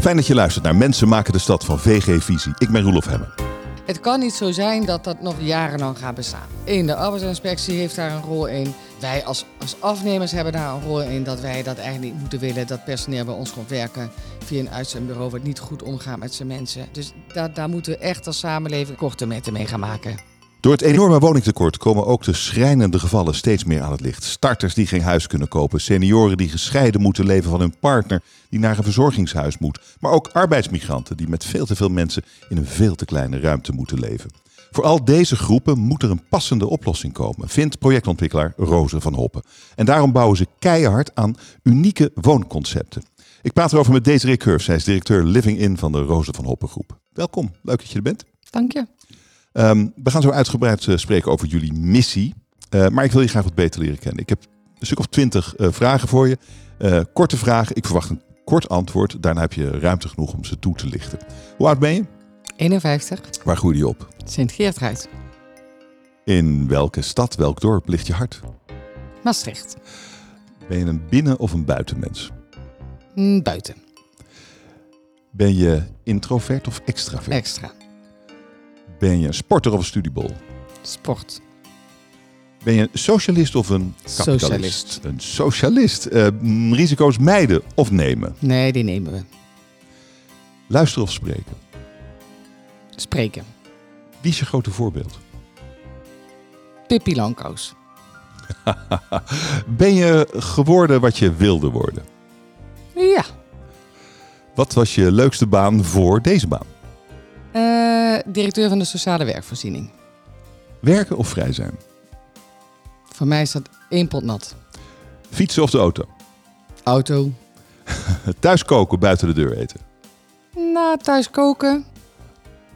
Fijn dat je luistert naar Mensen maken de stad van VG Visie. Ik ben Roelof Hemmen. Het kan niet zo zijn dat dat nog jarenlang gaat bestaan. Eén, de arbeidsinspectie heeft daar een rol in. Wij als, als afnemers hebben daar een rol in dat wij dat eigenlijk niet moeten willen. Dat personeel bij ons komt werken via een uitzendbureau wat niet goed omgaat met zijn mensen. Dus daar, daar moeten we echt als samenleving korte metten mee gaan maken. Door het enorme woningtekort komen ook de schrijnende gevallen steeds meer aan het licht. Starters die geen huis kunnen kopen, senioren die gescheiden moeten leven van hun partner die naar een verzorgingshuis moet, maar ook arbeidsmigranten die met veel te veel mensen in een veel te kleine ruimte moeten leven. Voor al deze groepen moet er een passende oplossing komen, vindt projectontwikkelaar Roze van Hoppen. En daarom bouwen ze keihard aan unieke woonconcepten. Ik praat erover met Desiree Curve. Zij is directeur Living In van de Roze van Hoppen groep. Welkom, leuk dat je er bent. Dank je. Ehm, we gaan zo uitgebreid uh, spreken over jullie missie. Uh, maar ik wil je graag wat beter leren kennen. Ik heb een stuk of twintig uh, vragen voor je. korte vragen. Ik verwacht een kort antwoord. Daarna heb je ruimte genoeg om ze toe te lichten. Hoe oud ben je? 51. Waar groeide je op? Sint-Geertruid. In welke stad, welk dorp ligt je hart? Maastricht. Ben je een binnen- of een buitenmens? Mm, buiten. Ben je introvert of extravert? Extra. Ben je een sporter of een studiebol? Sport. Ben je een socialist of een kapitalist? Socialist. Een socialist. Uh, risico's mijden of nemen? Nee, die nemen we. Luisteren of spreken? Spreken. Wie is je grote voorbeeld? Pippi Langkous. ben je geworden wat je wilde worden? Ja. Wat was je leukste baan voor deze baan? Uh, directeur van de sociale werkvoorziening. Werken of vrij zijn? Voor mij is dat één pot nat. Fietsen of de auto? Auto. thuis koken, buiten de deur eten? Nou, thuis koken.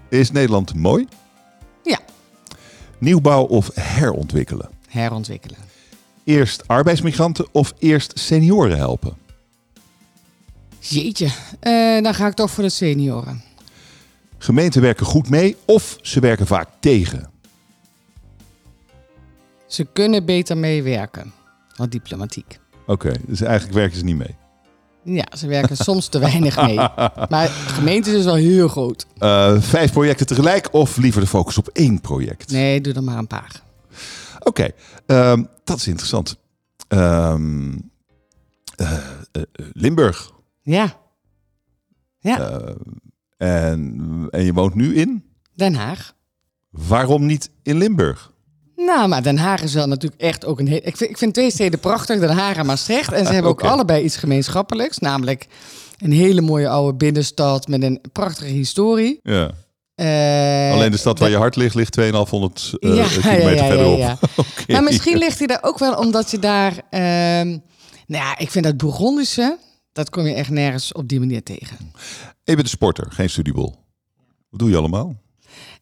Is Nederland mooi? Ja. Nieuwbouw of herontwikkelen? Herontwikkelen. Eerst arbeidsmigranten of eerst senioren helpen? Jeetje, uh, dan ga ik toch voor de senioren. Gemeenten werken goed mee of ze werken vaak tegen? Ze kunnen beter meewerken. Wat diplomatiek. Oké, okay, dus eigenlijk werken ze niet mee. Ja, ze werken soms te weinig mee. Maar gemeentes is wel heel groot. Uh, vijf projecten tegelijk of liever de focus op één project? Nee, doe er maar een paar. Oké, okay, um, dat is interessant. Um, uh, uh, Limburg. Ja. Ja. En, en je woont nu in? Den Haag. Waarom niet in Limburg? Nou, maar Den Haag is wel natuurlijk echt ook een heel... Ik vind, ik vind twee steden prachtig, Den Haag en Maastricht. En ze hebben ook allebei iets gemeenschappelijks. Namelijk een hele mooie oude binnenstad met een prachtige historie. Ja. Uh, Alleen de stad waar je hart ligt, ligt 2500 uh, ja, kilometer ja, ja, verderop. Okay. Maar misschien ligt hij daar ook wel omdat je daar... Uh, nou ja, ik vind dat Bourgondische, dat kom je echt nergens op die manier tegen. Je bent een sporter, geen studiebol. Wat doe je allemaal?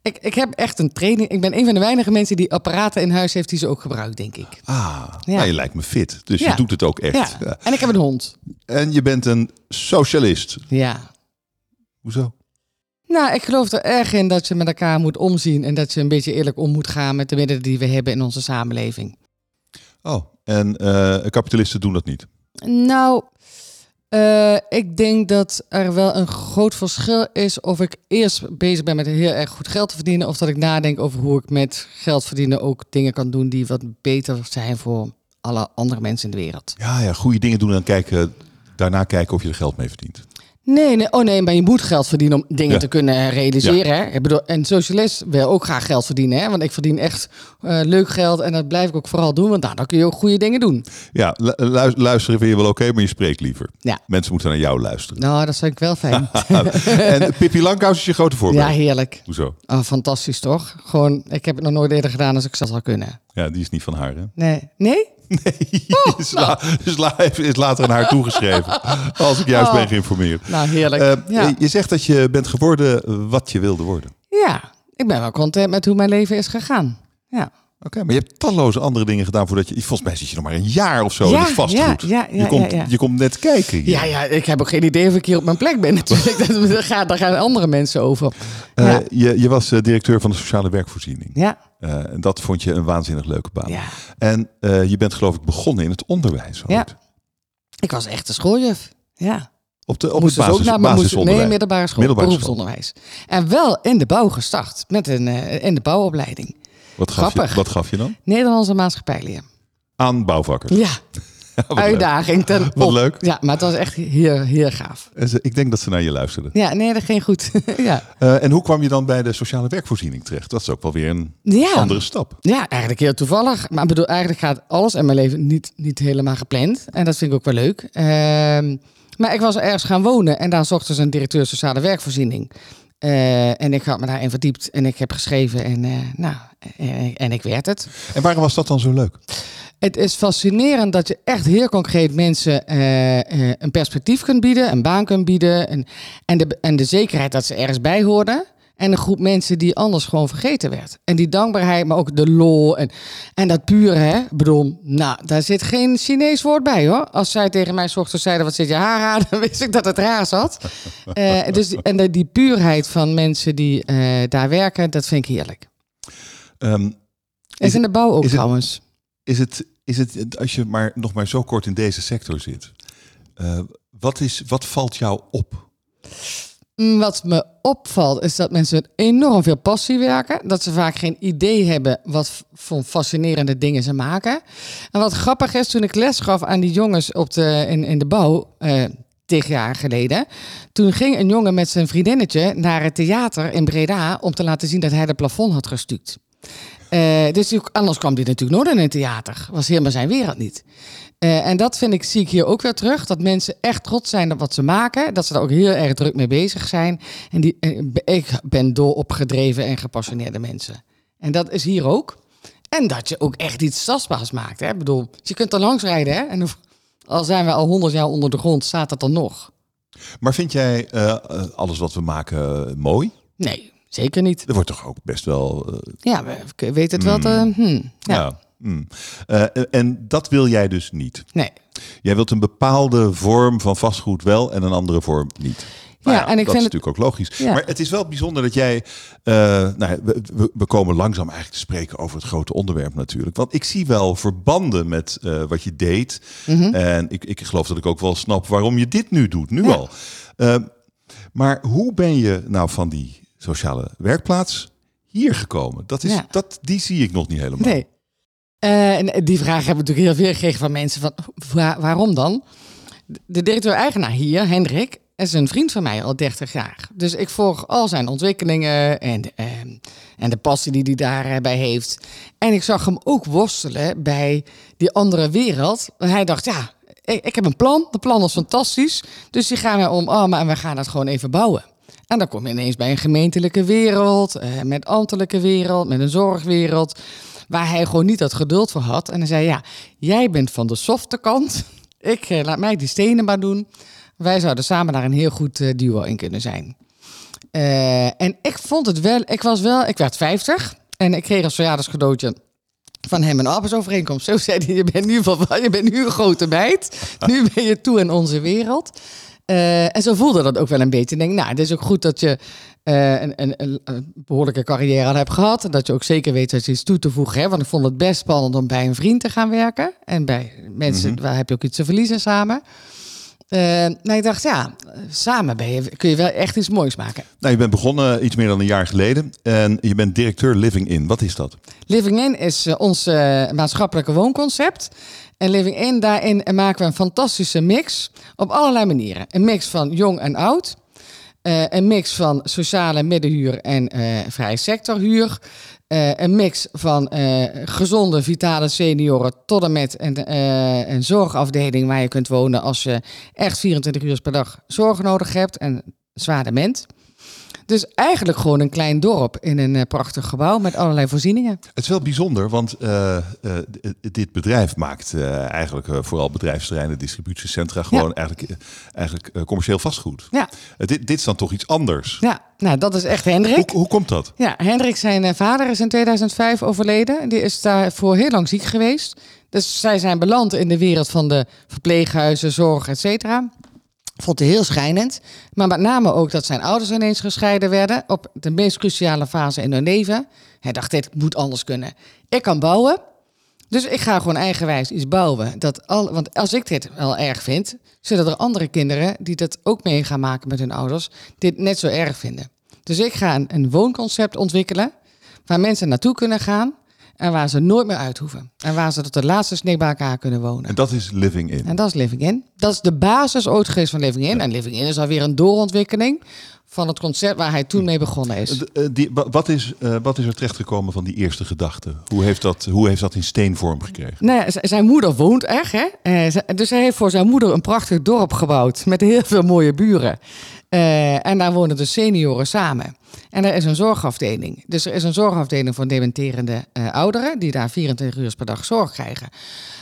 Ik, ik heb echt een training. Ik ben een van de weinige mensen die apparaten in huis heeft die ze ook gebruikt, denk ik. Ah, ja. nou, je lijkt me fit. Dus ja. je doet het ook echt. Ja. En ik heb een hond. En je bent een socialist. Ja. Hoezo? Nou, ik geloof er erg in dat je met elkaar moet omzien en dat je een beetje eerlijk om moet gaan met de middelen die we hebben in onze samenleving. Oh, en uh, kapitalisten doen dat niet? Nou, uh, ik denk dat er wel een groot verschil is of ik eerst bezig ben met heel erg goed geld te verdienen, of dat ik nadenk over hoe ik met geld verdienen ook dingen kan doen die wat beter zijn voor alle andere mensen in de wereld. Ja, ja, goede dingen doen en dan kijken, daarna kijken of je er geld mee verdient. Nee, nee, oh nee, maar je moet geld verdienen om dingen ja. te kunnen realiseren. Ja. Hè? Ik bedoel, en socialist wil ook graag geld verdienen, hè? want ik verdien echt uh, leuk geld en dat blijf ik ook vooral doen, want nou, dan kun je ook goede dingen doen. Ja, lu luisteren vind je wel oké, okay, maar je spreekt liever. Ja. Mensen moeten naar jou luisteren. Nou, dat vind ik wel fijn. en Pippi Langkous is je grote voorbeeld. Ja, heerlijk. Hoezo? Oh, fantastisch toch? Gewoon, ik heb het nog nooit eerder gedaan als ik dat zou kunnen. Ja, die is niet van haar, hè? Nee. Nee? Nee, oh, is, la, is, la, is, later aan haar toegeschreven. Als ik juist oh. ben geïnformeerd. Nou, heerlijk. Uh, ja. Je zegt dat je bent geworden wat je wilde worden. Ja, ik ben wel content met hoe mijn leven is gegaan. Ja. Oké, okay, maar je hebt talloze andere dingen gedaan voordat je... Volgens mij zit je nog maar een jaar of zo ja, in het vastgoed. Ja, ja, je, komt, je komt net kijken. Hier. Ja, ja, ik heb ook geen idee of ik hier op mijn plek ben natuurlijk. daar, gaan, daar gaan andere mensen over. Uh, je, je was directeur van de sociale werkvoorziening. Ja. Uh, en dat vond je een waanzinnig leuke baan. Ja. En uh, je bent geloof ik begonnen in het onderwijs. Ja. Ik was echt een schooljuf. Ja. Op, de, op het ze basis, ook naar, maar nee, middelbare school, Middelbare school. beroepsonderwijs. En wel in de bouw gestart, met een, eh, in de bouwopleiding. Wat gaf, je, Grappig. wat gaf je dan? Nederlandse maatschappijleer. Aan bouwvakkers. Ja. uitdaging ten Wat op. leuk. Ja, maar het was echt heel, heel gaaf. Ze- Ik denk dat ze naar je luisterden. Ja, nee, dat ging goed. ja. Eh, en hoe kwam je dan bij de sociale werkvoorziening terecht? Dat is ook wel weer een Ja. andere stap. Ja, eigenlijk heel toevallig. Maar ik bedoel, eigenlijk gaat alles in mijn leven niet, niet helemaal gepland. En dat vind ik ook wel leuk. Ehm, maar ik was ergens gaan wonen en daar zochten ze een directeur sociale werkvoorziening. Eh, en ik had me daarin verdiept en ik heb geschreven en, eh, nou, en, en ik werd het. En waarom was dat dan zo leuk? Het is fascinerend dat je echt heel concreet mensen eh, eh, een perspectief kunt bieden, een baan kunt bieden. En, en, de, en de zekerheid dat ze ergens bij hoorden. En een groep mensen die anders gewoon vergeten werd. En die dankbaarheid, maar ook de lol en, en dat pure, hè. Bedoel, nou, daar zit geen Chinees woord bij, hoor. Als zij tegen mij ochtends zeiden, wat zit je haar aan? Dan wist ik dat het raar zat. Eh, dus, en de, die puurheid van mensen die eh, daar werken, dat vind ik heerlijk. Ehm, Is, Is in de bouw ook is het- trouwens. is, het, is het, als je maar nog maar zo kort in deze sector zit, eh, wat, is, wat valt jou op? Mm, Wat me opvalt is dat mensen enorm veel passie werken. Dat ze vaak geen idee hebben wat voor fascinerende dingen ze maken. En wat grappig is, toen ik les gaf aan die jongens op de, in, in de bouw, eh tig jaar geleden. Toen ging een jongen met zijn vriendinnetje naar het theater in Breda om te laten zien dat hij de plafond had gestuukt. Eh, dus anders kwam hij natuurlijk nooit in een theater. Was helemaal zijn wereld niet. Eh, en dat vind ik, zie ik hier ook weer terug. Dat mensen echt trots zijn op wat ze maken. Dat ze daar ook heel erg druk mee bezig zijn. En die, eh, ik ben dol op gedreven en gepassioneerde mensen. En dat is hier ook. En dat je ook echt iets tastbaars maakt. Hè? Ik bedoel, je kunt er langs rijden. Hè? En al zijn we al honderd jaar onder de grond, staat dat dan nog? Maar vind jij eh, alles wat we maken mooi? Nee, zeker niet. Er wordt toch ook best wel. Ja, we weten het wel. Te, hm, ja. ja. Mm. Eh, en dat wil jij dus niet. Nee. Jij wilt een bepaalde vorm van vastgoed wel en een andere vorm niet. Ja, en ik dat vind is het- natuurlijk ook logisch. Ja. Maar het is wel bijzonder dat jij. eh, nou, we, we- komen langzaam eigenlijk te spreken over het grote onderwerp natuurlijk. Want ik zie wel verbanden met eh, wat je deed. Mhm. En ik, ik geloof dat ik ook wel snap waarom je dit nu doet, nu Ja. al. Maar hoe ben je nou van die sociale werkplaats hier gekomen? Dat is, dat, die zie ik nog niet helemaal. Nee. Eh, en die vraag hebben we natuurlijk heel veel gekregen van mensen. Van, waar- waarom dan? De directeur-eigenaar hier, Hendrik, is een vriend van mij al 30 jaar. Dus ik volg al zijn ontwikkelingen en, eh, en de passie die hij daarbij heeft. En ik zag hem ook worstelen bij die andere wereld. Hij dacht, ja, ik, heb een plan. De plan is fantastisch. Dus die gaan we omarmen en we gaan het gewoon even bouwen. En dan kom je ineens bij een gemeentelijke wereld, eh, met ambtelijke wereld, met een zorgwereld, waar hij gewoon niet dat geduld voor had. En hij zei, ja, jij bent van de softe kant, ik eh, laat mij die stenen maar doen. Wij zouden samen daar een heel goed eh, duo in kunnen zijn. Eh, en ik vond het wel, ik was wel, ik werd 50 en ik kreeg als verjaardagscadeautje van hem een arbeidsovereenkomst. Zo zei hij, je bent nu, van, je bent nu een grote meid. Nu ben je toe in onze wereld. Eh, en zo voelde dat ook wel een beetje. Ik denk, nou, het is ook goed dat je eh, een, een, een, behoorlijke carrière al hebt gehad. En dat je ook zeker weet dat je iets toe te voegen hebt. Want ik vond het best spannend om bij een vriend te gaan werken. En bij mensen, waar heb je ook iets te verliezen samen. Eh nou, ik dacht, ja, samen ben je, kun je wel echt iets moois maken. Nou, je bent begonnen iets meer dan een jaar geleden. En je bent directeur Living In. Wat is dat? Living In is ons maatschappelijke woonconcept. En Living In, daarin maken we een fantastische mix op allerlei manieren. Een mix van jong en oud. Eh, een mix van sociale middenhuur en eh, vrije sectorhuur. Eh, een mix van gezonde, vitale senioren tot en met een, een zorgafdeling waar je kunt wonen als je echt 24 uur per dag zorg nodig hebt en zwaar dement. Dus eigenlijk gewoon een klein dorp in een eh, prachtig gebouw met allerlei voorzieningen. Het is wel bijzonder, want eh, eh, dit bedrijf maakt eigenlijk vooral bedrijfsterreinen, distributiecentra, gewoon eigenlijk, eigenlijk commercieel vastgoed. Ja, dit, dit is dan toch iets anders. ja. nou dat is echt Hendrik. Hoe, hoe komt dat? Ja, Hendrik, zijn vader is in 2005 overleden. Die is daarvoor heel lang ziek geweest. Dus zij zijn beland in de wereld van de verpleeghuizen, zorg, et cetera. Vond hij heel schijnend. Maar met name ook dat zijn ouders ineens gescheiden werden. Op de meest cruciale fase in hun leven. Hij dacht, dit moet anders kunnen. Ik kan bouwen. Dus ik ga gewoon eigenwijs iets bouwen. Dat al, want als ik dit wel erg vind, zullen er andere kinderen die dat ook mee gaan maken met hun ouders, dit net zo erg vinden. Dus ik ga een, een woonconcept ontwikkelen waar mensen naartoe kunnen gaan en waar ze nooit meer uit hoeven. En waar ze tot de laatste snik bij elkaar kunnen wonen. En dat is Living In. En dat is Living In. Dat is de basis ooit geweest van Living In. En Living In is alweer een doorontwikkeling van het concept waar hij toen mee begonnen is. Eh, die, wa- wat, is eh, wat is er terechtgekomen van die eerste gedachte? Hoe heeft dat, hoe heeft dat in steenvorm gekregen? Nou ja, zijn moeder woont er, hè? Eh, dus hij heeft voor zijn moeder een prachtig dorp gebouwd met heel veel mooie buren. Eh, en daar wonen de senioren samen. En er is een zorgafdeling. Dus er is een zorgafdeling voor dementerende eh, ouderen die daar 24 uur per dag zorg krijgen.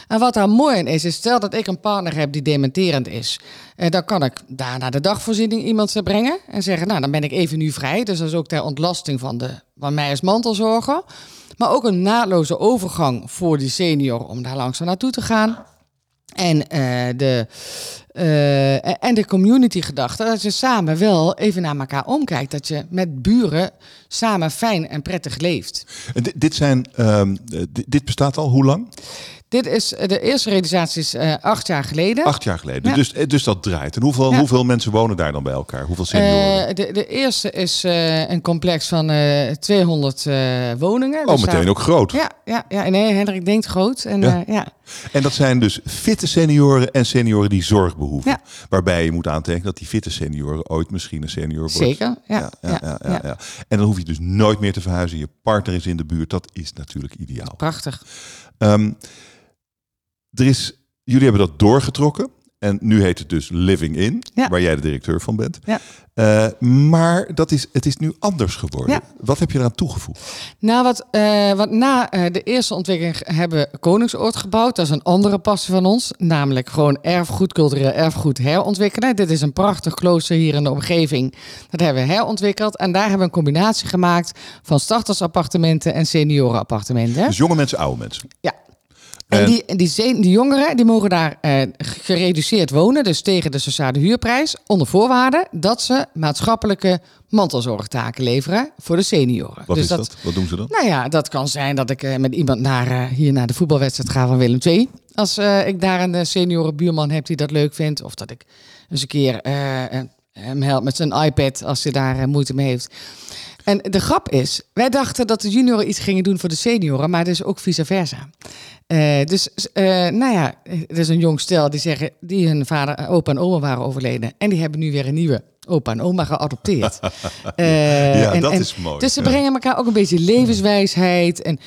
En wat daar mooi in is, is stel dat ik een partner heb die dementerend is. eh, dan kan ik daar naar de dagvoorziening iemand brengen en zeggen, nou dan ben ik even nu vrij. Dus dat is ook ter ontlasting van, de, van mij als mantelzorger. Maar ook een naadloze overgang voor die senior om daar langzaam naartoe te gaan. En, eh, de, eh, en de community gedachte, dat je samen wel even naar elkaar omkijkt. Dat je met buren samen fijn en prettig leeft. Dit, zijn, ehm, eh, dit, bestaat al hoe lang? Dit is eh, de eerste realisatie is eh, acht jaar geleden. Acht jaar geleden. Ja. Dus, dus dat draait. En hoeveel, Ja. hoeveel mensen wonen daar dan bij elkaar? Hoeveel senioren? De, de eerste is een complex van eh 200 eh, woningen. oh, Dus meteen daar- ook groot. Ja, ja, ja, nee, Hendrik denkt groot. En, Ja. ja. En dat zijn dus fitte senioren en senioren die zorg behoeven. Waarbij je moet aantekenen dat die fitte senioren ooit misschien een senior wordt. Zeker. Ja, Ja, ja, ja, ja, ja. ja. En dan hoef je dus nooit meer te verhuizen. Je partner is in de buurt. Dat is natuurlijk ideaal. Prachtig. Ehm, er is, jullie hebben dat doorgetrokken. En nu heet het dus Living In, Ja. waar jij de directeur van bent. Ja. Eh, maar dat is, het is nu anders geworden. Ja. Wat heb je eraan toegevoegd? Nou, wat, eh, wat na eh, de eerste ontwikkeling hebben we Koningsoord gebouwd. Dat is een andere passie van ons. Namelijk gewoon erfgoed, cultureel erfgoed herontwikkelen. Dit is een prachtig klooster hier in de omgeving. Dat hebben we herontwikkeld. En daar hebben we een combinatie gemaakt van startersappartementen en seniorenappartementen. Dus jonge mensen, oude mensen. Ja. En En- die, die, jongeren die mogen daar eh, gereduceerd wonen, dus tegen de sociale huurprijs, onder voorwaarde dat ze maatschappelijke mantelzorgtaken leveren voor de senioren. Wat dus is dat, Wat doen ze dan? Nou ja, dat kan zijn dat ik eh, met iemand naar, eh, hier naar de voetbalwedstrijd ga van Willem II. Als ik daar een uh, senioren buurman heb die dat leuk vindt. Of dat ik eens een keer hem help met zijn iPad als hij daar moeite mee heeft. En de grap is, wij dachten dat de junioren iets gingen doen voor de senioren, maar dus ook vice versa. Eh, dus, eh, nou ja, er is een jong stel die zeggen, die hun vader, eh, opa en oma waren overleden. En die hebben nu weer een nieuwe opa en oma geadopteerd. Ja, en- dat en- is mooi. Dus ze Ja. brengen elkaar ook een beetje levenswijsheid. En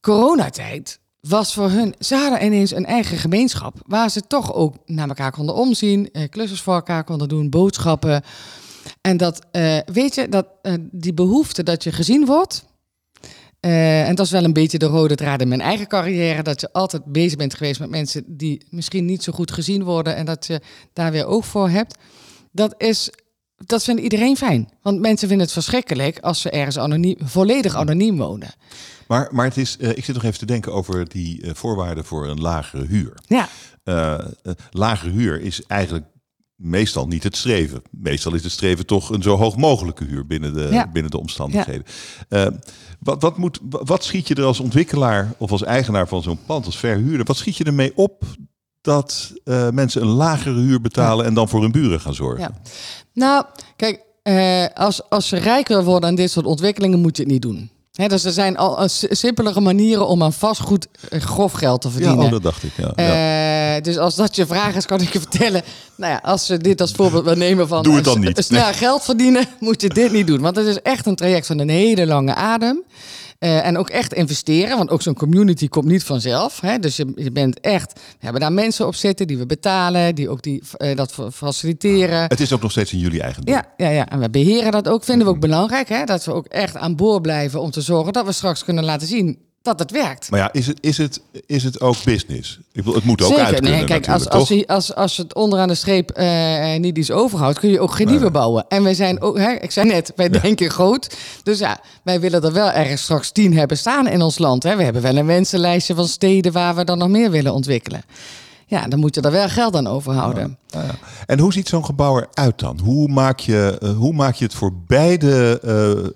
coronatijd was voor hun... Ze hadden ineens een eigen gemeenschap... waar ze toch ook naar elkaar konden omzien... klussers voor elkaar konden doen, boodschappen. En dat, eh, weet je, dat, eh, die behoefte dat je gezien wordt... eh, en dat is wel een beetje de rode draad in mijn eigen carrière... dat je altijd bezig bent geweest met mensen... die misschien niet zo goed gezien worden... en dat je daar weer oog voor hebt. Dat is dat vindt iedereen fijn. Want mensen vinden het verschrikkelijk als ze ergens anoniem, volledig anoniem wonen. Maar, maar het is, ik zit nog even te denken over die voorwaarden voor een lagere huur. Ja, eh, lagere huur is eigenlijk meestal niet het streven. Meestal is het streven toch een zo hoog mogelijke huur binnen de, Ja. binnen de omstandigheden. Eh, wat, wat, moet, wat schiet je er als ontwikkelaar of als eigenaar van zo'n pand, als verhuurder, wat schiet je ermee op dat eh, mensen een lagere huur betalen en dan voor hun buren gaan zorgen? ja. Nou, kijk, eh, als, als je rijk wil worden aan dit soort ontwikkelingen, moet je het niet doen. Dus er zijn al eh, si- simpelere manieren om aan vastgoed eh, grof geld te Ja, verdienen. oh, dat dacht ik. Ja, ja. Eh, dus als dat je vraag is, kan ik je vertellen. Nou ja, als we dit als voorbeeld wil nemen van Doe het dan niet. snel geld verdienen, moet je dit niet doen. Want het is echt een traject van een hele lange adem. Eh, en ook echt investeren, want ook zo'n community komt niet vanzelf. Hè? Dus je, je bent echt, we hebben daar mensen op zitten die we betalen, die ook die, eh, dat fa- faciliteren. Het is ook nog steeds in jullie eigendom. Ja, ja, ja, en we beheren dat ook. Vinden we ook belangrijk, hè? dat we ook echt aan boord blijven om te zorgen dat we straks kunnen laten zien dat het werkt. Maar ja, is het, is, het, is het ook business? Ik bedoel, het moet ook Zeker. uit kunnen nee, kijk, als, als, je, als, het onderaan de streep eh, eh, niet iets overhoudt, kun je ook geen nieuwe bouwen. En wij zijn ook, hè, ik zei net, wij denken groot. Dus ja, wij willen er wel ergens straks tien hebben staan in ons land. Hè. We hebben wel een wensenlijstje van steden waar we dan nog meer willen ontwikkelen. Ja, dan moet je er wel geld aan overhouden. Ja, ja. En hoe ziet zo'n gebouw eruit dan? Hoe maak je, eh, hoe maak je het voor beide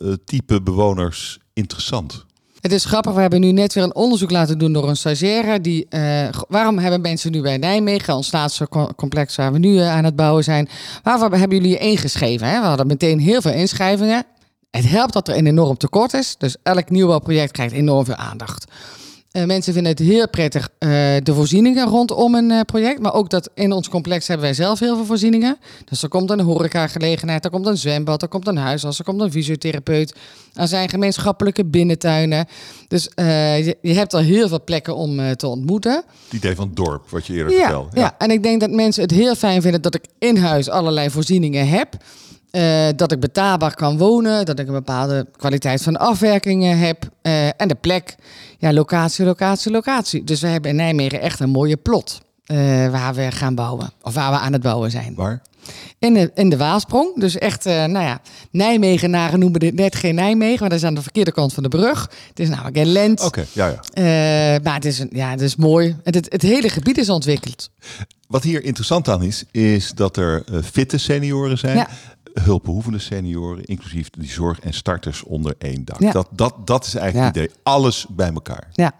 eh, type bewoners interessant? Het is grappig, we hebben nu net weer een onderzoek laten doen door een stagiaire. Die, eh, waarom hebben mensen nu bij Nijmegen, ons laatste co- complex waar we nu eh, aan het bouwen zijn, waarvoor hebben jullie ingeschreven? Hè? We hadden meteen heel veel inschrijvingen. Het helpt dat er een enorm tekort is, dus elk nieuwbouwproject krijgt enorm veel aandacht. Eh, mensen vinden het heel prettig, eh, de voorzieningen rondom een eh, project. Maar ook dat in ons complex hebben wij zelf heel veel voorzieningen. Dus er komt een horecagelegenheid, er komt een zwembad, er komt een huisarts, er komt een fysiotherapeut. Er zijn gemeenschappelijke binnentuinen. Dus je, je hebt al heel veel plekken om te ontmoeten. Het idee van het dorp, wat je eerder Ja, vertelde. ja. en ik denk dat mensen het heel fijn vinden dat ik in huis allerlei voorzieningen heb. Eh, dat ik betaalbaar kan wonen, dat ik een bepaalde kwaliteit van afwerkingen heb. Eh, en de plek, ja, locatie, locatie, locatie. Dus we hebben in Nijmegen echt een mooie plot eh, waar we gaan bouwen. Of waar we aan het bouwen zijn. Waar? In de, in de Waalsprong. Dus echt, nou ja, Nijmegenaren noemen dit net geen Nijmegen, maar dat is aan de verkeerde kant van de brug. Het is namelijk in Lent. Oké, ja, ja. Maar het is, een, ja, het is mooi. Het, het, het hele gebied is ontwikkeld. Wat hier interessant aan is, is dat er fitte senioren zijn. Ja. Hulpbehoevende senioren, inclusief die zorg en starters onder één dak. Ja. Dat, dat, dat is eigenlijk Ja. het idee. Alles bij elkaar. Ja, ja.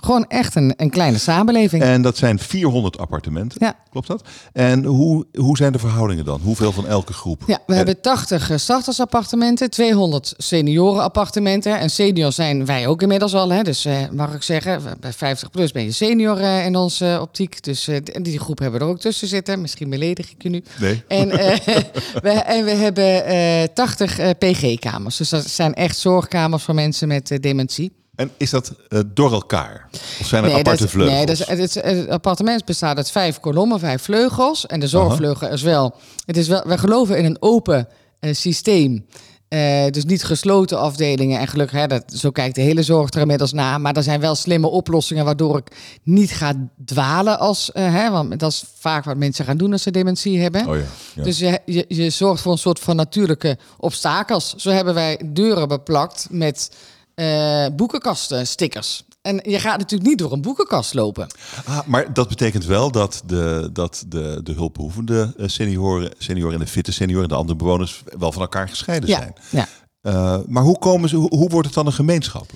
Gewoon echt een, een kleine samenleving. En dat zijn 400 appartementen. Ja. Klopt dat? En hoe, hoe zijn de verhoudingen dan? Hoeveel van elke groep? Ja, we hebben 80 startersappartementen, 200 seniorenappartementen. En senior zijn wij ook inmiddels al. Hè? Dus eh, mag ik zeggen, bij 50 plus ben je senior eh, in onze optiek. Dus eh, die- groep hebben we er ook tussen zitten. Misschien beledig ik je nu. Nee. En, eh, we, en we hebben eh 80 eh, PG-kamers. Dus dat zijn echt zorgkamers voor mensen met eh, dementie. En is dat eh, door elkaar? Of zijn er aparte vleugels? Nee, dat is, het, appartement bestaat uit vijf kolommen, vijf vleugels. En de zorgvleugel is wel... Het is wel we geloven in een open eh, systeem. Eh, dus niet gesloten afdelingen. En gelukkig, hè, dat, zo kijkt de hele zorg er inmiddels naar. Maar er zijn wel slimme oplossingen waardoor ik niet ga dwalen. Als, hè, want dat is vaak wat mensen gaan doen als ze dementie hebben. Oh ja, ja. Dus je, je, je zorgt voor een soort van natuurlijke obstakels. Zo hebben wij deuren beplakt met eh, boekenkasten, stickers. En je gaat natuurlijk niet door een boekenkast lopen. Ah, maar dat betekent wel dat de, dat de, de hulpbehoevende eh, senioren, senioren en de fitte senioren, de andere bewoners, wel van elkaar gescheiden Ja, zijn. ja. Eh, maar hoe, komen ze, hoe, hoe wordt het dan een gemeenschap?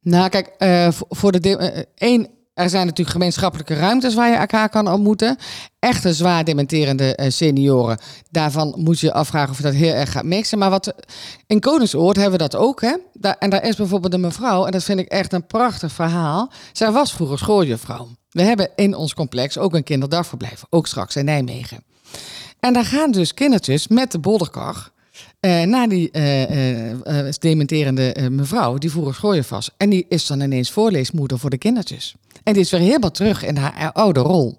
Nou, kijk, voor- de één, er zijn natuurlijk gemeenschappelijke ruimtes waar je elkaar kan ontmoeten. Echte zwaar dementerende eh, senioren, daarvan moet je afvragen of je dat heel erg gaat mixen. Maar wat in Koningsoord hebben we dat ook, hè? En daar is bijvoorbeeld een mevrouw, en dat vind ik echt een prachtig verhaal. Zij was vroeger schooljuffrouw. We hebben in ons complex ook een kinderdagverblijf, ook straks in Nijmegen. En daar gaan dus kindertjes met de bolderkar eh, naar die eh, dementerende mevrouw die vroeger schooien was. En die is dan ineens voorleesmoeder voor de kindertjes. En die is weer helemaal terug in haar oude rol.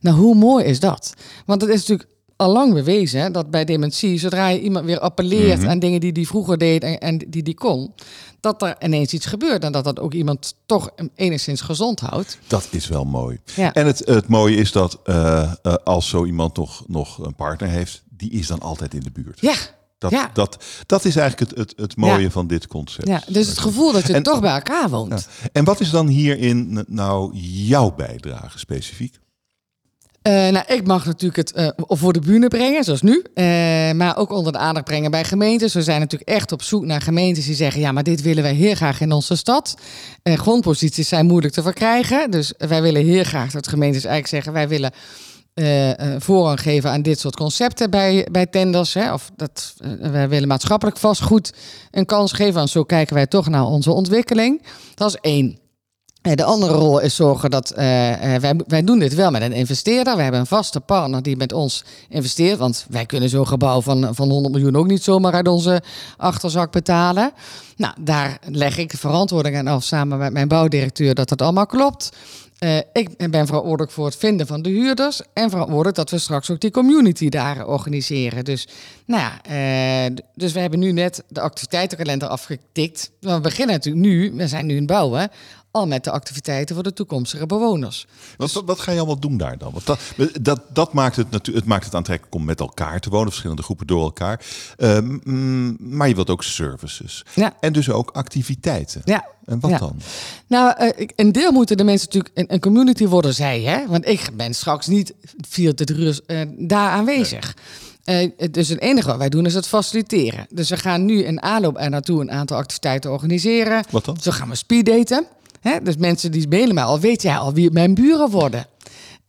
Nou, hoe mooi is dat? Want het is natuurlijk al lang bewezen hè, dat bij dementie, zodra je iemand weer appelleert aan dingen die die vroeger deed en, en die die kon, dat er ineens iets gebeurt en dat dat ook iemand toch enigszins gezond houdt. Dat is wel mooi. Ja. En het, het mooie is dat eh, eh, als zo iemand nog, nog een partner heeft, die is dan altijd in de buurt. Ja, Dat, ja. dat, dat is eigenlijk het, het, het mooie Ja. van dit concept. ja. dus het gevoel dat je En- toch bij elkaar woont. Ja. En wat is dan hierin nou jouw bijdrage specifiek? Eh, nou, ik mag natuurlijk het eh, voor de bühne brengen, zoals nu. Eh, maar ook onder de aandacht brengen bij gemeentes. We zijn natuurlijk echt op zoek naar gemeentes die zeggen... ja, maar dit willen wij heel graag in onze stad. Grondposities zijn moeilijk te verkrijgen. Dus wij willen heel graag dat gemeentes eigenlijk zeggen... wij willen eh, eh, voorrang geven aan dit soort concepten bij, bij tenders. Hè? Of dat, eh, wij willen maatschappelijk vastgoed een kans geven. Want zo kijken wij toch naar onze ontwikkeling. Dat is één. De andere rol is zorgen dat wij, wij doen dit wel met een investeerder. We hebben een vaste partner die met ons investeert. Want wij kunnen zo'n gebouw van, van 100 miljoen ook niet zomaar uit onze achterzak betalen. Nou, daar leg ik de verantwoording aan af samen met mijn bouwdirecteur dat dat allemaal klopt. Eh, ik ben verantwoordelijk voor het vinden van de huurders en verantwoordelijk dat we straks ook die community daar organiseren. Dus, nou ja, eh, dus we hebben nu net de activiteitenkalender afgetikt. We beginnen natuurlijk nu, we zijn nu in bouwen, al met de activiteiten voor de toekomstige bewoners. Wat, wat, wat ga je allemaal doen daar dan? Want dat, dat, dat maakt het natuurlijk, het maakt het aantrekkelijk om met elkaar te wonen, verschillende groepen door elkaar. Ehm, mm, maar je wilt ook services. Ja. En dus ook activiteiten. Ja. En wat Ja. dan? Nou, eh, een deel moeten de mensen natuurlijk een, een community worden, zij, hè? Want ik ben straks niet 24 uur eh, daar aanwezig. Eh, dus het enige wat wij doen is het faciliteren. Dus we gaan nu in aanloop er naartoe een aantal activiteiten organiseren. Wat dan? Zo gaan we speeddaten. Dus mensen die mailen mij al, weet jij al wie mijn buren worden?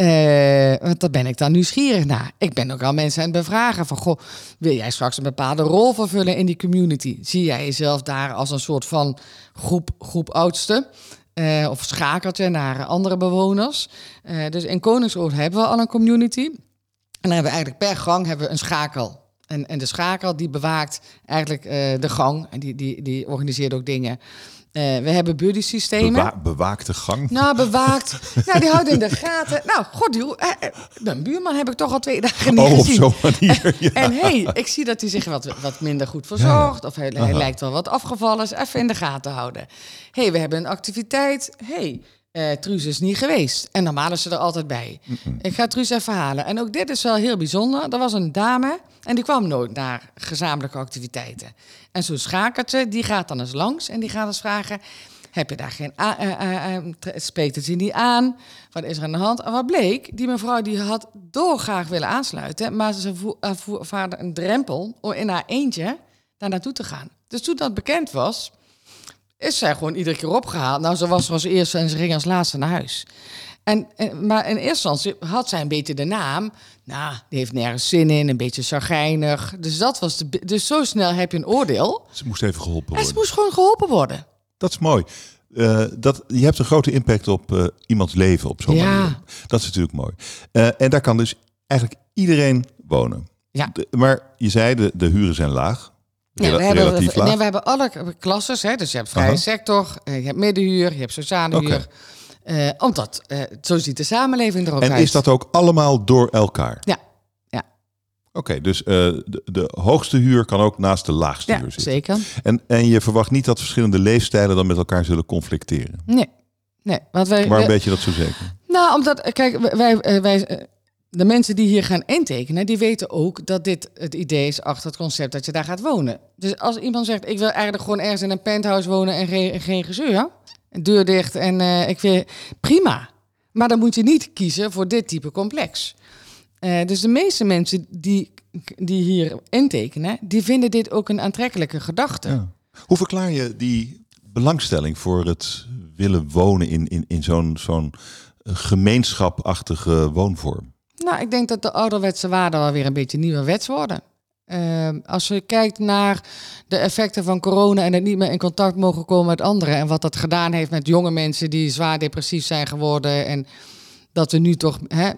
Eh, want daar ben ik dan nieuwsgierig naar. Ik ben ook al mensen aan het bevragen van... Goh, wil jij straks een bepaalde rol vervullen in die community? Zie jij jezelf daar als een soort van groep, groep oudste? Eh, of schakeltje naar andere bewoners? Eh, dus in Koningsoord hebben we al een community. En dan hebben we eigenlijk per gang hebben we een schakel. En, en de schakel die bewaakt eigenlijk de gang. En die, die, die organiseert ook dingen. Eh, we hebben buddy systemen. Bewa bewaakte gang. Nou, bewaakt. Ja, die houdt in de gaten. Nou, god, joh, eh, eh, mijn buurman heb ik toch al twee dagen niet Oh, op gezien. zo'n manier. Ja. En hey, ik zie dat hij zich wat, wat minder goed verzorgt. Of hij, hij lijkt wel wat afgevallen. is. even in de gaten houden. hey, we hebben een activiteit. hey, eh Truus is niet geweest. En normaal is ze er altijd bij. Ik ga Truus even halen. En ook dit is wel heel bijzonder. Er was een dame en die kwam nooit naar gezamenlijke activiteiten. En zo'n schakertje, die gaat dan eens langs en die gaat eens vragen... Heb je daar geen eh, tre- spreekt het je niet aan? Wat is er aan de hand? En wat bleek? Die mevrouw die had dolgraag willen aansluiten, maar ze vo- eh, ervaarde een drempel om in haar eentje daar naartoe te gaan. Dus toen dat bekend was, is zij gewoon iedere keer opgehaald. Nou, ze was er als eerste en ze ging als laatste naar huis. En, en- maar in eerste instantie had zij een beetje de naam. Nou, die heeft nergens zin in, een beetje chagrijnig. Dus, dat was de, dus zo snel heb je een oordeel. Ze moest even geholpen En ze worden. moest gewoon geholpen worden. Dat is mooi. Eh, dat, je hebt een grote impact op eh, iemands leven op zo'n Ja. manier. Dat is natuurlijk mooi. Eh, en daar kan dus eigenlijk iedereen wonen. Ja. De- maar je zei, de, de huren zijn laag. Ja, we, hebben, relatief laag. nee, we hebben alle klasses. Hè? Dus je hebt vrije Aha. sector, eh, je hebt middenhuur, je hebt sociale huur. Eh, omdat, eh, zo ziet de samenleving er ook en uit. is dat ook allemaal door elkaar? Ja, ja, Oké, dus de, de hoogste huur kan ook naast de laagste ja huur zitten. zeker. En, en je verwacht niet dat verschillende leefstijlen dan met elkaar zullen conflicteren. Nee, nee. Want wij, Waarom weet je dat zo zeker? Nou, omdat, kijk, wij, wij, de mensen die hier gaan intekenen, die weten ook dat dit het idee is achter het concept dat je daar gaat wonen. Dus als iemand zegt, ik wil eigenlijk gewoon ergens in een penthouse wonen en geen, gezeur, deur dicht en eh, ik wil, prima. Maar dan moet je niet kiezen voor dit type complex. Eh, dus de meeste mensen die, die hier intekenen, die vinden dit ook een aantrekkelijke gedachte. Hoe verklaar je die belangstelling voor het willen wonen in, in, in zo'n zo'n eh, gemeenschapachtige woonvorm? Nou, ik denk dat de ouderwetse waarden wel weer een beetje nieuwerwets worden. Ehm, als je kijkt naar de effecten van corona en het niet meer in contact mogen komen met anderen. En wat dat gedaan heeft met jonge mensen die zwaar depressief zijn geworden. En dat we nu toch hè,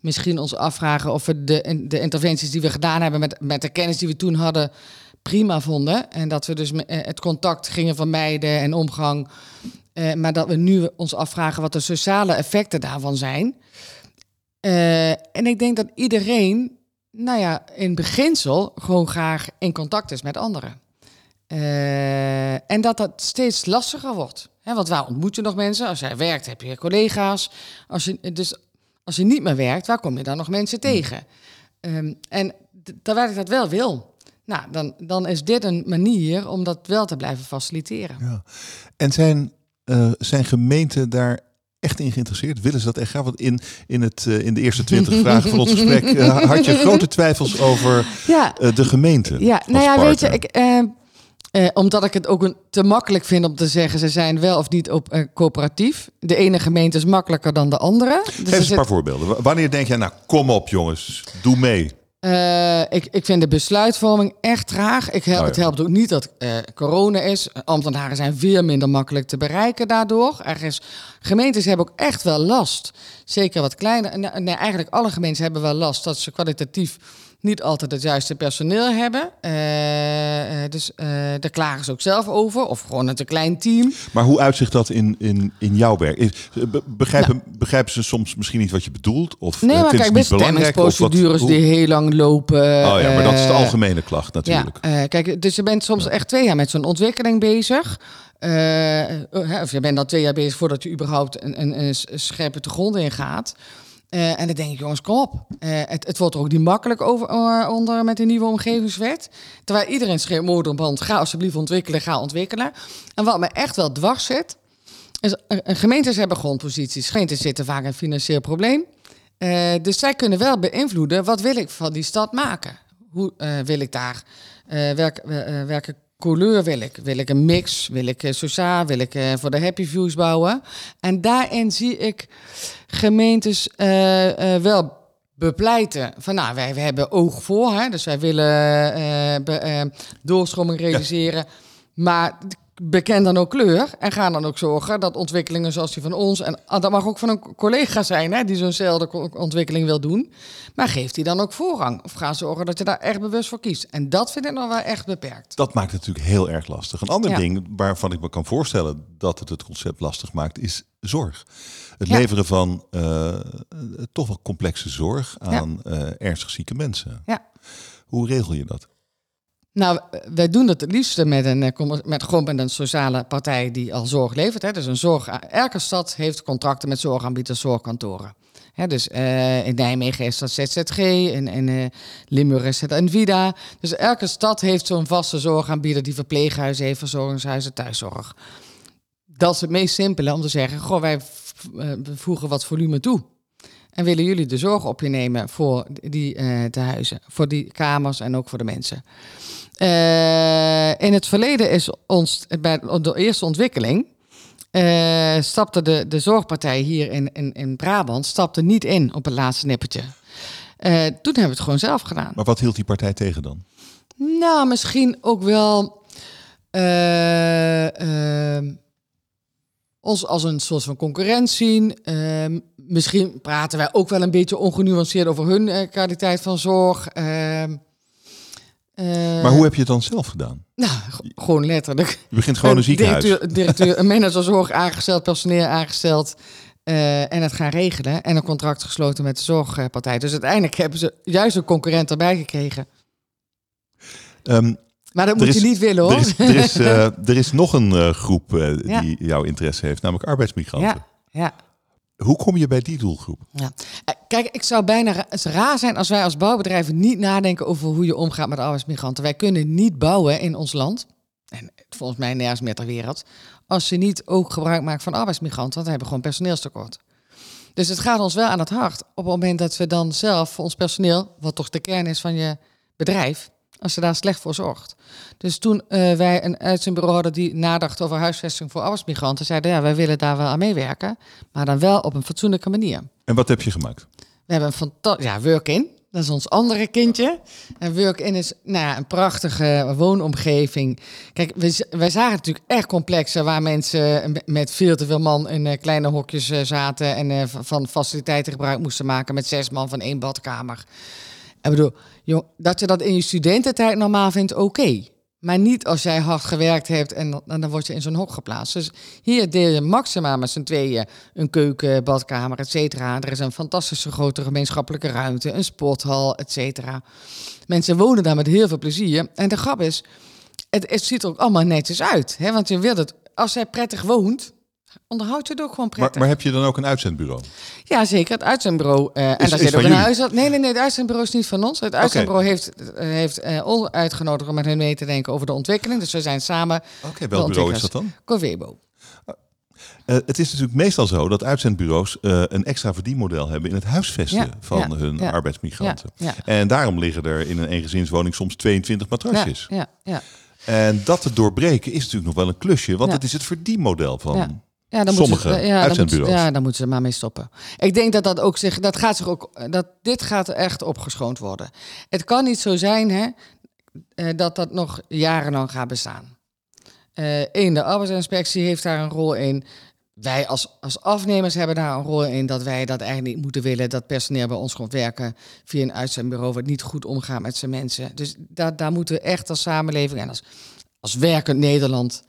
misschien ons afvragen of we de, de interventies die we gedaan hebben met, met de kennis die we toen hadden prima vonden. En dat we dus eh, het contact gingen vermijden en omgang. Eh, maar dat we nu ons afvragen wat de sociale effecten daarvan zijn. Eh, en ik denk dat iedereen, nou ja, in beginsel gewoon graag in contact is met anderen. Eh, en dat dat steeds lastiger wordt. Hè, want waar ontmoet je nog mensen? Als jij werkt, heb je collega's. Als je, dus als je niet meer werkt, waar kom je dan nog mensen tegen? Ehm, en terwijl ik dat wel wil, nou, dan, dan is dit een manier om dat wel te blijven faciliteren. Ja. En zijn, eh, zijn gemeenten daar echt in geïnteresseerd? Willen ze dat echt graag? Want in, in, het, eh, in de eerste twintig vragen van ons gesprek eh, had je grote twijfels over Ja, eh, de gemeente. Ja, nou ja, weet je, ik, omdat ik het ook een, te makkelijk vind om te zeggen ze zijn wel of niet op, eh, coöperatief. De ene gemeente is makkelijker dan de andere. Dus Geef eens een paar voorbeelden. Wanneer denk jij, nou kom op jongens, doe mee. Eh, ik, ik vind de besluitvorming echt traag. Ik Oh ja. Het helpt ook niet dat eh, corona is. Ambtenaren zijn veel minder makkelijk te bereiken daardoor. Ergens, gemeentes hebben ook echt wel last. Zeker wat kleine. Nee, eigenlijk alle gemeentes hebben wel last dat ze kwalitatief niet altijd het juiste personeel hebben. Eh, eh, dus eh, daar klagen ze ook zelf over. Of gewoon een klein team. Maar hoe uitzicht dat in, in, in jouw werk? Is, be- begrijpen, begrijpen ze soms misschien niet wat je bedoelt? Of Nee, maar kijk, bestemmingsprocedures die heel lang lopen. Oh ja, maar dat is de algemene klacht natuurlijk. Ja, kijk, dus je bent soms echt twee jaar met zo'n ontwikkeling bezig. Of je bent dan twee jaar bezig voordat je überhaupt een, een, een scherpe te grond in gaat. Eh, en dan denk ik, jongens, kom op. Eh, het, het wordt er ook niet makkelijk over, eh, onder met de nieuwe omgevingswet. Terwijl iedereen schreeuwt moederband, ga alsjeblieft ontwikkelen, ga ontwikkelen. En wat me echt wel dwars zit, is, gemeentes hebben grondposities. Gemeentes zitten vaak in een financieel probleem. Dus zij kunnen wel beïnvloeden, wat wil ik van die stad maken? hoe wil ik daar, welke couleur wil ik? Wil ik een mix? Wil ik eh, sociaal? Wil ik eh, voor de happy views bouwen? En daarin zie ik gemeentes eh, wel bepleiten van nou, wij, wij hebben oog voor, hè, dus wij willen eh be, doorstroming realiseren, maar beken dan ook kleur en ga dan ook zorgen dat ontwikkelingen zoals die van ons en ah, dat mag ook van een collega zijn hè, die zo'nzelfde ontwikkeling wil doen, maar geeft die dan ook voorrang of ga zorgen dat je daar echt bewust voor kiest. En dat vind ik nog wel echt beperkt. Dat maakt het natuurlijk heel erg lastig. Een ander Ja. ding waarvan ik me kan voorstellen dat het het concept lastig maakt, is zorg. Het Ja. leveren van eh, toch wel complexe zorg aan eh, ernstig zieke mensen. Ja. Hoe regel je dat? Nou, wij doen dat het liefste met een, eh, met, gewoon met een sociale partij die al zorg levert. Hè. Dus een zorg, elke stad heeft contracten met zorgaanbieders, zorgkantoren. Dus eh, in Nijmegen is dat ZZG, in, eh, Limburg is het Envida. Dus elke stad heeft zo'n vaste zorgaanbieder die verpleeghuizen heeft, verzorgingshuizen, thuiszorg. Dat is het meest simpele om te zeggen, goh, wij eh, voegen wat volume toe. En willen jullie de zorg op je nemen voor die eh tehuizen, voor die kamers en ook voor de mensen. Eh, in het verleden is ons, bij de eerste ontwikkeling, eh, stapte de, de zorgpartij hier in, in, in Brabant stapte niet in op het laatste nippertje. Eh, toen hebben we het gewoon zelf gedaan. Maar wat hield die partij tegen dan? Nou, misschien ook wel eh, ehm, ons als een soort van concurrent zien. Ehm, misschien praten wij ook wel een beetje ongenuanceerd over hun kwaliteit van zorg. Ehm, eh, Maar hoe heb je het dan zelf gedaan? Nou, gewoon letterlijk. Je begint gewoon een ziekenhuis. Directeur, directeur, een managerzorg aangesteld, personeel aangesteld. eh, en het gaan regelen. En een contract gesloten met de zorgpartij. Dus uiteindelijk hebben ze juist een concurrent erbij gekregen. Ehm, Maar dat moet is- je niet willen hoor. er, is, er, is, eh, er is nog een groep Ja. die jouw interesse heeft, namelijk arbeidsmigranten. ja, ja. Hoe kom je bij die doelgroep? Ja. Eh, Kijk, ik zou bijna raar zijn als wij als bouwbedrijven niet nadenken over hoe je omgaat met arbeidsmigranten. Wij kunnen niet bouwen in ons land, en volgens mij nergens meer ter wereld, als je niet ook gebruik maakt van arbeidsmigranten, want we hebben gewoon personeelstekort. Dus het gaat ons wel aan het hart op het moment dat we dan zelf ons personeel, wat toch de kern is van je bedrijf, als je daar slecht voor zorgt. Dus toen eh, wij een uitzendbureau hadden die nadacht over huisvesting voor arbeidsmigranten, zeiden ja, wij willen daar wel aan meewerken, maar dan wel op een fatsoenlijke manier. En wat heb je gemaakt? We hebben een fantastisch, ja, Work-in. Dat is ons andere kindje. En Work-in is nou ja, een prachtige woonomgeving. Kijk, we, wij zagen natuurlijk echt complexen waar mensen met- veel te veel man in eh, kleine hokjes eh, zaten en van faciliteiten gebruik moesten maken met zes man van één badkamer. Ik bedoel, dat je dat in je studententijd normaal vindt, oké. Maar niet als jij hard gewerkt hebt en, dan- en dan word je in zo'n hok geplaatst. Dus hier deel je maximaal met z'n tweeën een keuken, badkamer, et cetera. Er is een fantastische grote gemeenschappelijke ruimte, een sporthal, et cetera. Mensen wonen daar met heel veel plezier. En de grap is, het, het ziet er ook allemaal netjes uit. Hè? Want je wilt het, als jij prettig woont, onderhoud je het ook gewoon Maar, prettig. maar heb je dan ook een uitzendbureau? Ja, zeker. Het uitzendbureau. eh, en Is- daar is zit ook van een huis. Nee, nee, nee. Het uitzendbureau is niet van ons. Het uitzendbureau heeft, eh, heeft eh, ons uitgenodigd om met hen mee te denken over de ontwikkeling. Dus we zijn samen. Oké, welk bureau is dat dan? Covebo. Eh, het is natuurlijk meestal zo dat uitzendbureaus eh, een extra verdienmodel hebben in het huisvesten Ja, van ja, hun ja, arbeidsmigranten. ja, ja. En daarom liggen er in een eengezinswoning soms 22 Ja, matrasjes. ja, ja. En dat te doorbreken is natuurlijk nog wel een klusje, want Ja. het is het verdienmodel van. Ja. Dan moeten Sommige ze, ja, dan uitzendbureaus. ja, dan moeten ze maar mee stoppen. Ik denk dat dat ook zich, dat gaat zich ook, dat dit gaat echt opgeschoond worden. Het kan niet zo zijn hè, eh, dat dat nog jarenlang gaat bestaan. Eén, de arbeidsinspectie heeft daar een rol in. Wij als, als afnemers hebben daar een rol in dat wij dat eigenlijk niet moeten willen. Dat personeel bij ons komt werken via een uitzendbureau wat niet goed omgaat met zijn mensen. Dus daar, daar moeten we echt als samenleving en als, als werkend Nederland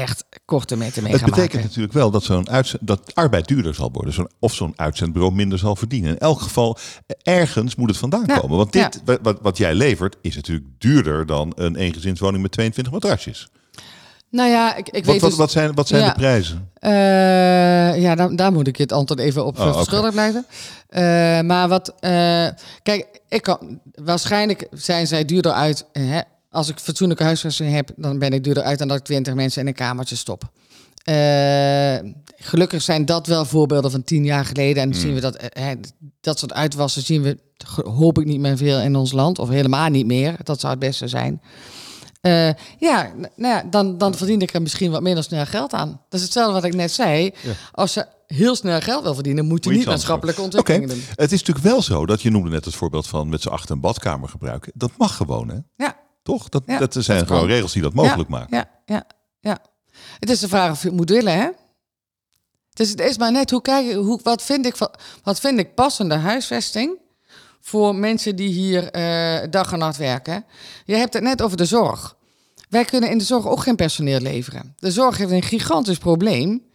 echt korte metten mee Het gaan betekent maken. natuurlijk wel dat, zo'n dat arbeid duurder zal worden. Zo'n, of zo'n uitzendbureau minder zal verdienen. In elk geval, ergens moet het vandaan Ja, komen. Want dit, wa- wat, wat jij levert, is natuurlijk duurder dan een eengezinswoning met 22 matrasjes. Nou ja, ik, ik Wat, weet wat, dus... wat zijn, wat zijn Ja. de prijzen? Eh, ja, daar, daar moet ik het antwoord even op Oh, blijven. Eh, maar wat... eh, kijk, ik kan, waarschijnlijk zijn zij duurder uit... Hè, als ik fatsoenlijke huisvesting heb, dan ben ik duurder uit... dan dat ik twintig mensen in een kamertje stop. Eh, gelukkig zijn dat wel voorbeelden van tien jaar geleden. En dan Hmm. zien we dat, eh, dat soort uitwassen zien we, hoop ik, niet meer veel in ons land. Of helemaal niet meer. Dat zou het beste zijn. Eh, ja, nou ja, dan, dan verdien ik er misschien wat minder snel geld aan. Dat is hetzelfde wat ik net zei. Ja. Als je heel snel geld wil verdienen, moet je Moet je niet maatschappelijke ontwikkelingen doen. het is natuurlijk wel zo dat je noemde net het voorbeeld van met z'n achter een badkamer gebruiken. Dat mag gewoon, hè? Ja, Toch? Dat, Ja, dat zijn dat gewoon kan. regels die dat mogelijk ja, maken. Ja, ja, ja. Het is de vraag of je het moet willen, hè? Dus het is maar net hoe kijk hoe, wat, vind ik, van- wat vind ik passende huisvesting voor mensen die hier eh, dag en nacht werken. Je hebt het net over de zorg. Wij kunnen in de zorg ook geen personeel leveren. De zorg heeft een gigantisch probleem.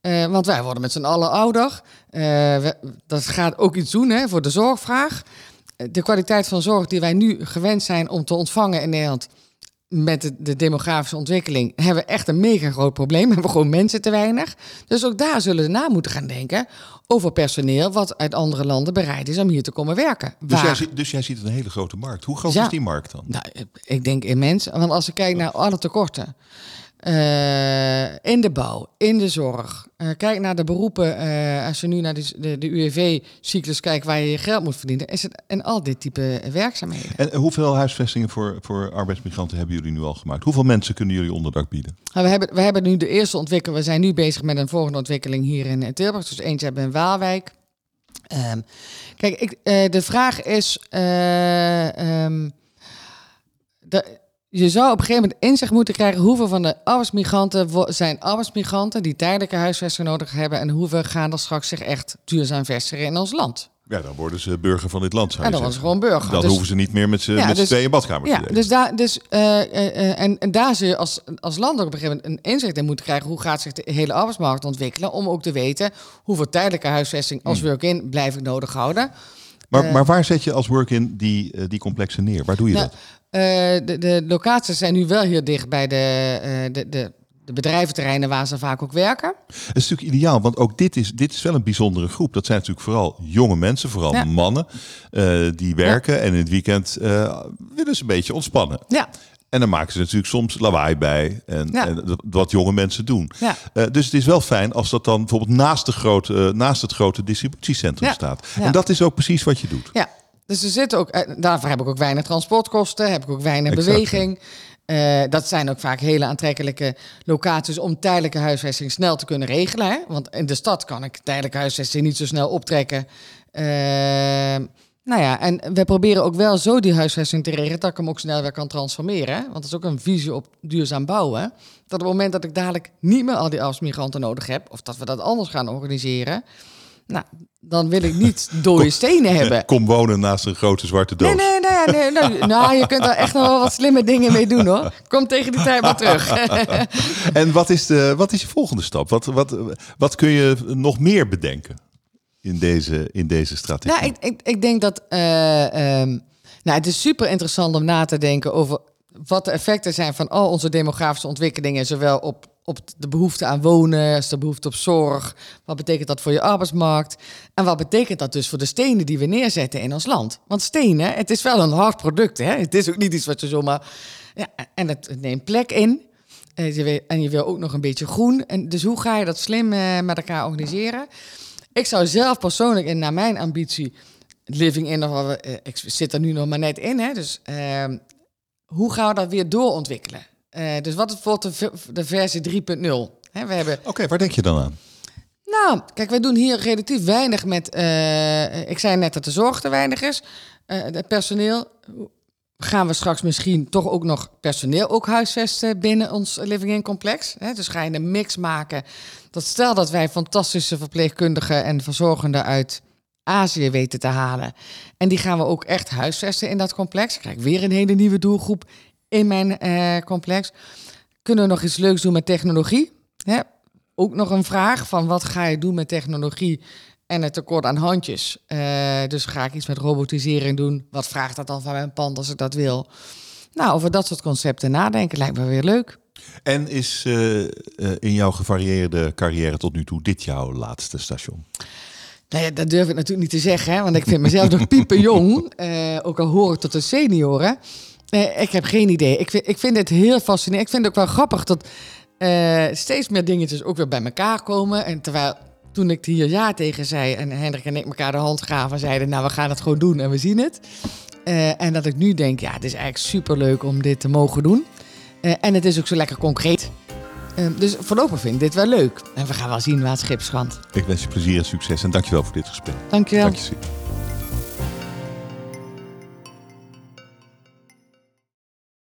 eh, want wij worden met z'n allen ouder. Eh, we- dat gaat ook iets doen hè, voor de zorgvraag. De kwaliteit van zorg die wij nu gewend zijn om te ontvangen in Nederland met de, de demografische ontwikkeling hebben we echt een mega groot probleem. We hebben gewoon mensen te weinig. Dus ook daar zullen we na moeten gaan denken over personeel wat uit andere landen bereid is om hier te komen werken. Dus, jij, ziet- dus jij ziet een hele grote markt. Hoe groot Ja. is die markt dan? nou, ik denk immens. Want als ik kijk naar alle tekorten. Eh, in de bouw, in de zorg. Eh, kijk naar de beroepen. eh, als je nu naar de, de, de UWV-cyclus kijkt waar je je geld moet verdienen. Is het in al dit type werkzaamheden. En hoeveel huisvestingen voor, voor arbeidsmigranten hebben jullie nu al gemaakt? Hoeveel mensen kunnen jullie onderdak bieden? Nou, we, hebben, we hebben nu de eerste ontwikkeling. We zijn nu bezig met een volgende ontwikkeling hier in Tilburg. Dus eentje hebben we in Waalwijk. Ehm, kijk, ik, de vraag is... eh, ehm, de- je zou op een gegeven moment inzicht moeten krijgen... hoeveel van de arbeidsmigranten zijn arbeidsmigranten... die tijdelijke huisvesting nodig hebben... en hoeveel gaan er straks zich echt duurzaam vestigen in ons land. Ja, dan worden ze burger van dit land, zou En dan was ze gewoon burger. Dan Dus- hoeven ze niet meer met z'n Ja, met dus- tweeën badkamer Ja, te delen. dus daar, dus, eh, eh, eh, en, en daar zul je als, als land ook op een gegeven moment een inzicht in moeten krijgen. Hoe gaat zich de hele arbeidsmarkt ontwikkelen? Om ook te weten hoeveel tijdelijke huisvesting als Hmm. work-in blijf ik nodig houden. Maar, eh, maar waar zet je als work-in die, eh, die complexen neer? Waar doe je Nou, dat? eh, de, de locaties zijn nu wel heel dicht bij de, de, de, de bedrijventerreinen waar ze vaak ook werken. Het is natuurlijk ideaal, want ook dit is, dit is wel een bijzondere groep. Dat zijn natuurlijk vooral jonge mensen, vooral Ja. mannen, die werken. En in het weekend willen ze een beetje ontspannen. Ja, En dan maken ze natuurlijk soms lawaai bij. En, Ja. en dat- wat jonge mensen doen. ja. Eh, dus het is wel fijn als dat dan bijvoorbeeld naast, de grote, eh, naast het grote distributiecentrum Ja. staat. En dat is ook precies wat je doet. Ja, dus er zitten ook, eh, daarvoor heb ik ook weinig transportkosten, heb ik ook weinig Exact, beweging. Dat zijn ook vaak hele aantrekkelijke locaties om tijdelijke huisvesting snel te kunnen regelen. Hè? Want in de stad kan ik tijdelijke huisvesting niet zo snel optrekken. Eh, nou ja, en we proberen ook wel zo die huisvesting te regelen dat ik hem ook snel weer kan transformeren. Hè? Want dat is ook een visie op duurzaam bouwen. Dat op het moment dat ik dadelijk niet meer al die arbeidsmigranten nodig heb, of dat we dat anders gaan organiseren, nou, dan wil ik niet dode stenen hebben. Kom wonen naast een grote zwarte doos. Nee, nee, nee, nee, nee. Nou, je kunt er echt nog wel wat slimme dingen mee doen hoor. Kom tegen die tijd maar terug. En wat is, de, wat is je volgende stap? Wat, wat, wat kun je nog meer bedenken in deze, in deze strategie? nou, ik, ik, ik denk dat. eh, ehm, nou, het is super interessant om na te denken over wat de effecten zijn van al onze demografische ontwikkelingen, zowel op, op de behoefte aan wonen de behoefte op zorg. Wat betekent dat voor je arbeidsmarkt? En wat betekent dat dus voor de stenen die we neerzetten in ons land? Want stenen, het is wel een hard product. Hè? Het is ook niet iets wat je zomaar. Ja, en het, neemt plek in. Eh, je wil- En je wil ook nog een beetje groen. En dus hoe ga je dat slim eh, met elkaar organiseren? Ik zou zelf persoonlijk en naar mijn ambitie living in, of, eh, ik zit er nu nog maar net in, hè, dus ehm, hoe gaan we dat weer doorontwikkelen? Eh, dus wat is bijvoorbeeld de, de versie 3.0? Hè, we hebben Oké, waar denk je dan aan? nou, kijk, wij doen hier relatief weinig met. eh, ik zei net dat de zorg te weinig is. Het personeel. Gaan we straks misschien toch ook nog personeel ook huisvesten binnen ons living in complex? Dus ga je een mix maken. Dat stel dat wij fantastische verpleegkundigen en verzorgenden uit Azië weten te halen. En die gaan we ook echt huisvesten in dat complex. Ik krijg weer een hele nieuwe doelgroep in mijn eh, complex. Kunnen we nog iets leuks doen met technologie? Ook nog een vraag van wat ga je doen met technologie en het tekort aan handjes. Eh, dus ga ik iets met robotisering doen? Wat vraagt dat dan van mijn pand als ik dat wil? Nou, over dat soort concepten nadenken lijkt me weer leuk. En is eh, eh, in jouw gevarieerde carrière tot nu toe dit jouw laatste station? Nou ja, dat durf ik natuurlijk niet te zeggen, hè, want ik vind mezelf nog piepen jong. Eh, ook al hoor ik tot de senioren. Ik heb geen idee. Ik vind, ik vind het heel fascinerend. Ik vind het ook wel grappig dat steeds meer dingetjes ook weer bij elkaar komen. En terwijl toen ik hier ja tegen zei en Hendrik en ik elkaar de hand gaven, zeiden nou we gaan het gewoon doen en we zien het. Eh, en dat ik nu denk, ja het is eigenlijk superleuk om dit te mogen doen. Eh, en het is ook zo lekker concreet. Eh, dus voorlopig vind ik dit wel leuk. En we gaan wel zien waar het schip schandt. Ik wens je plezier en succes en dankjewel voor dit gesprek. Dankjewel. Dank je.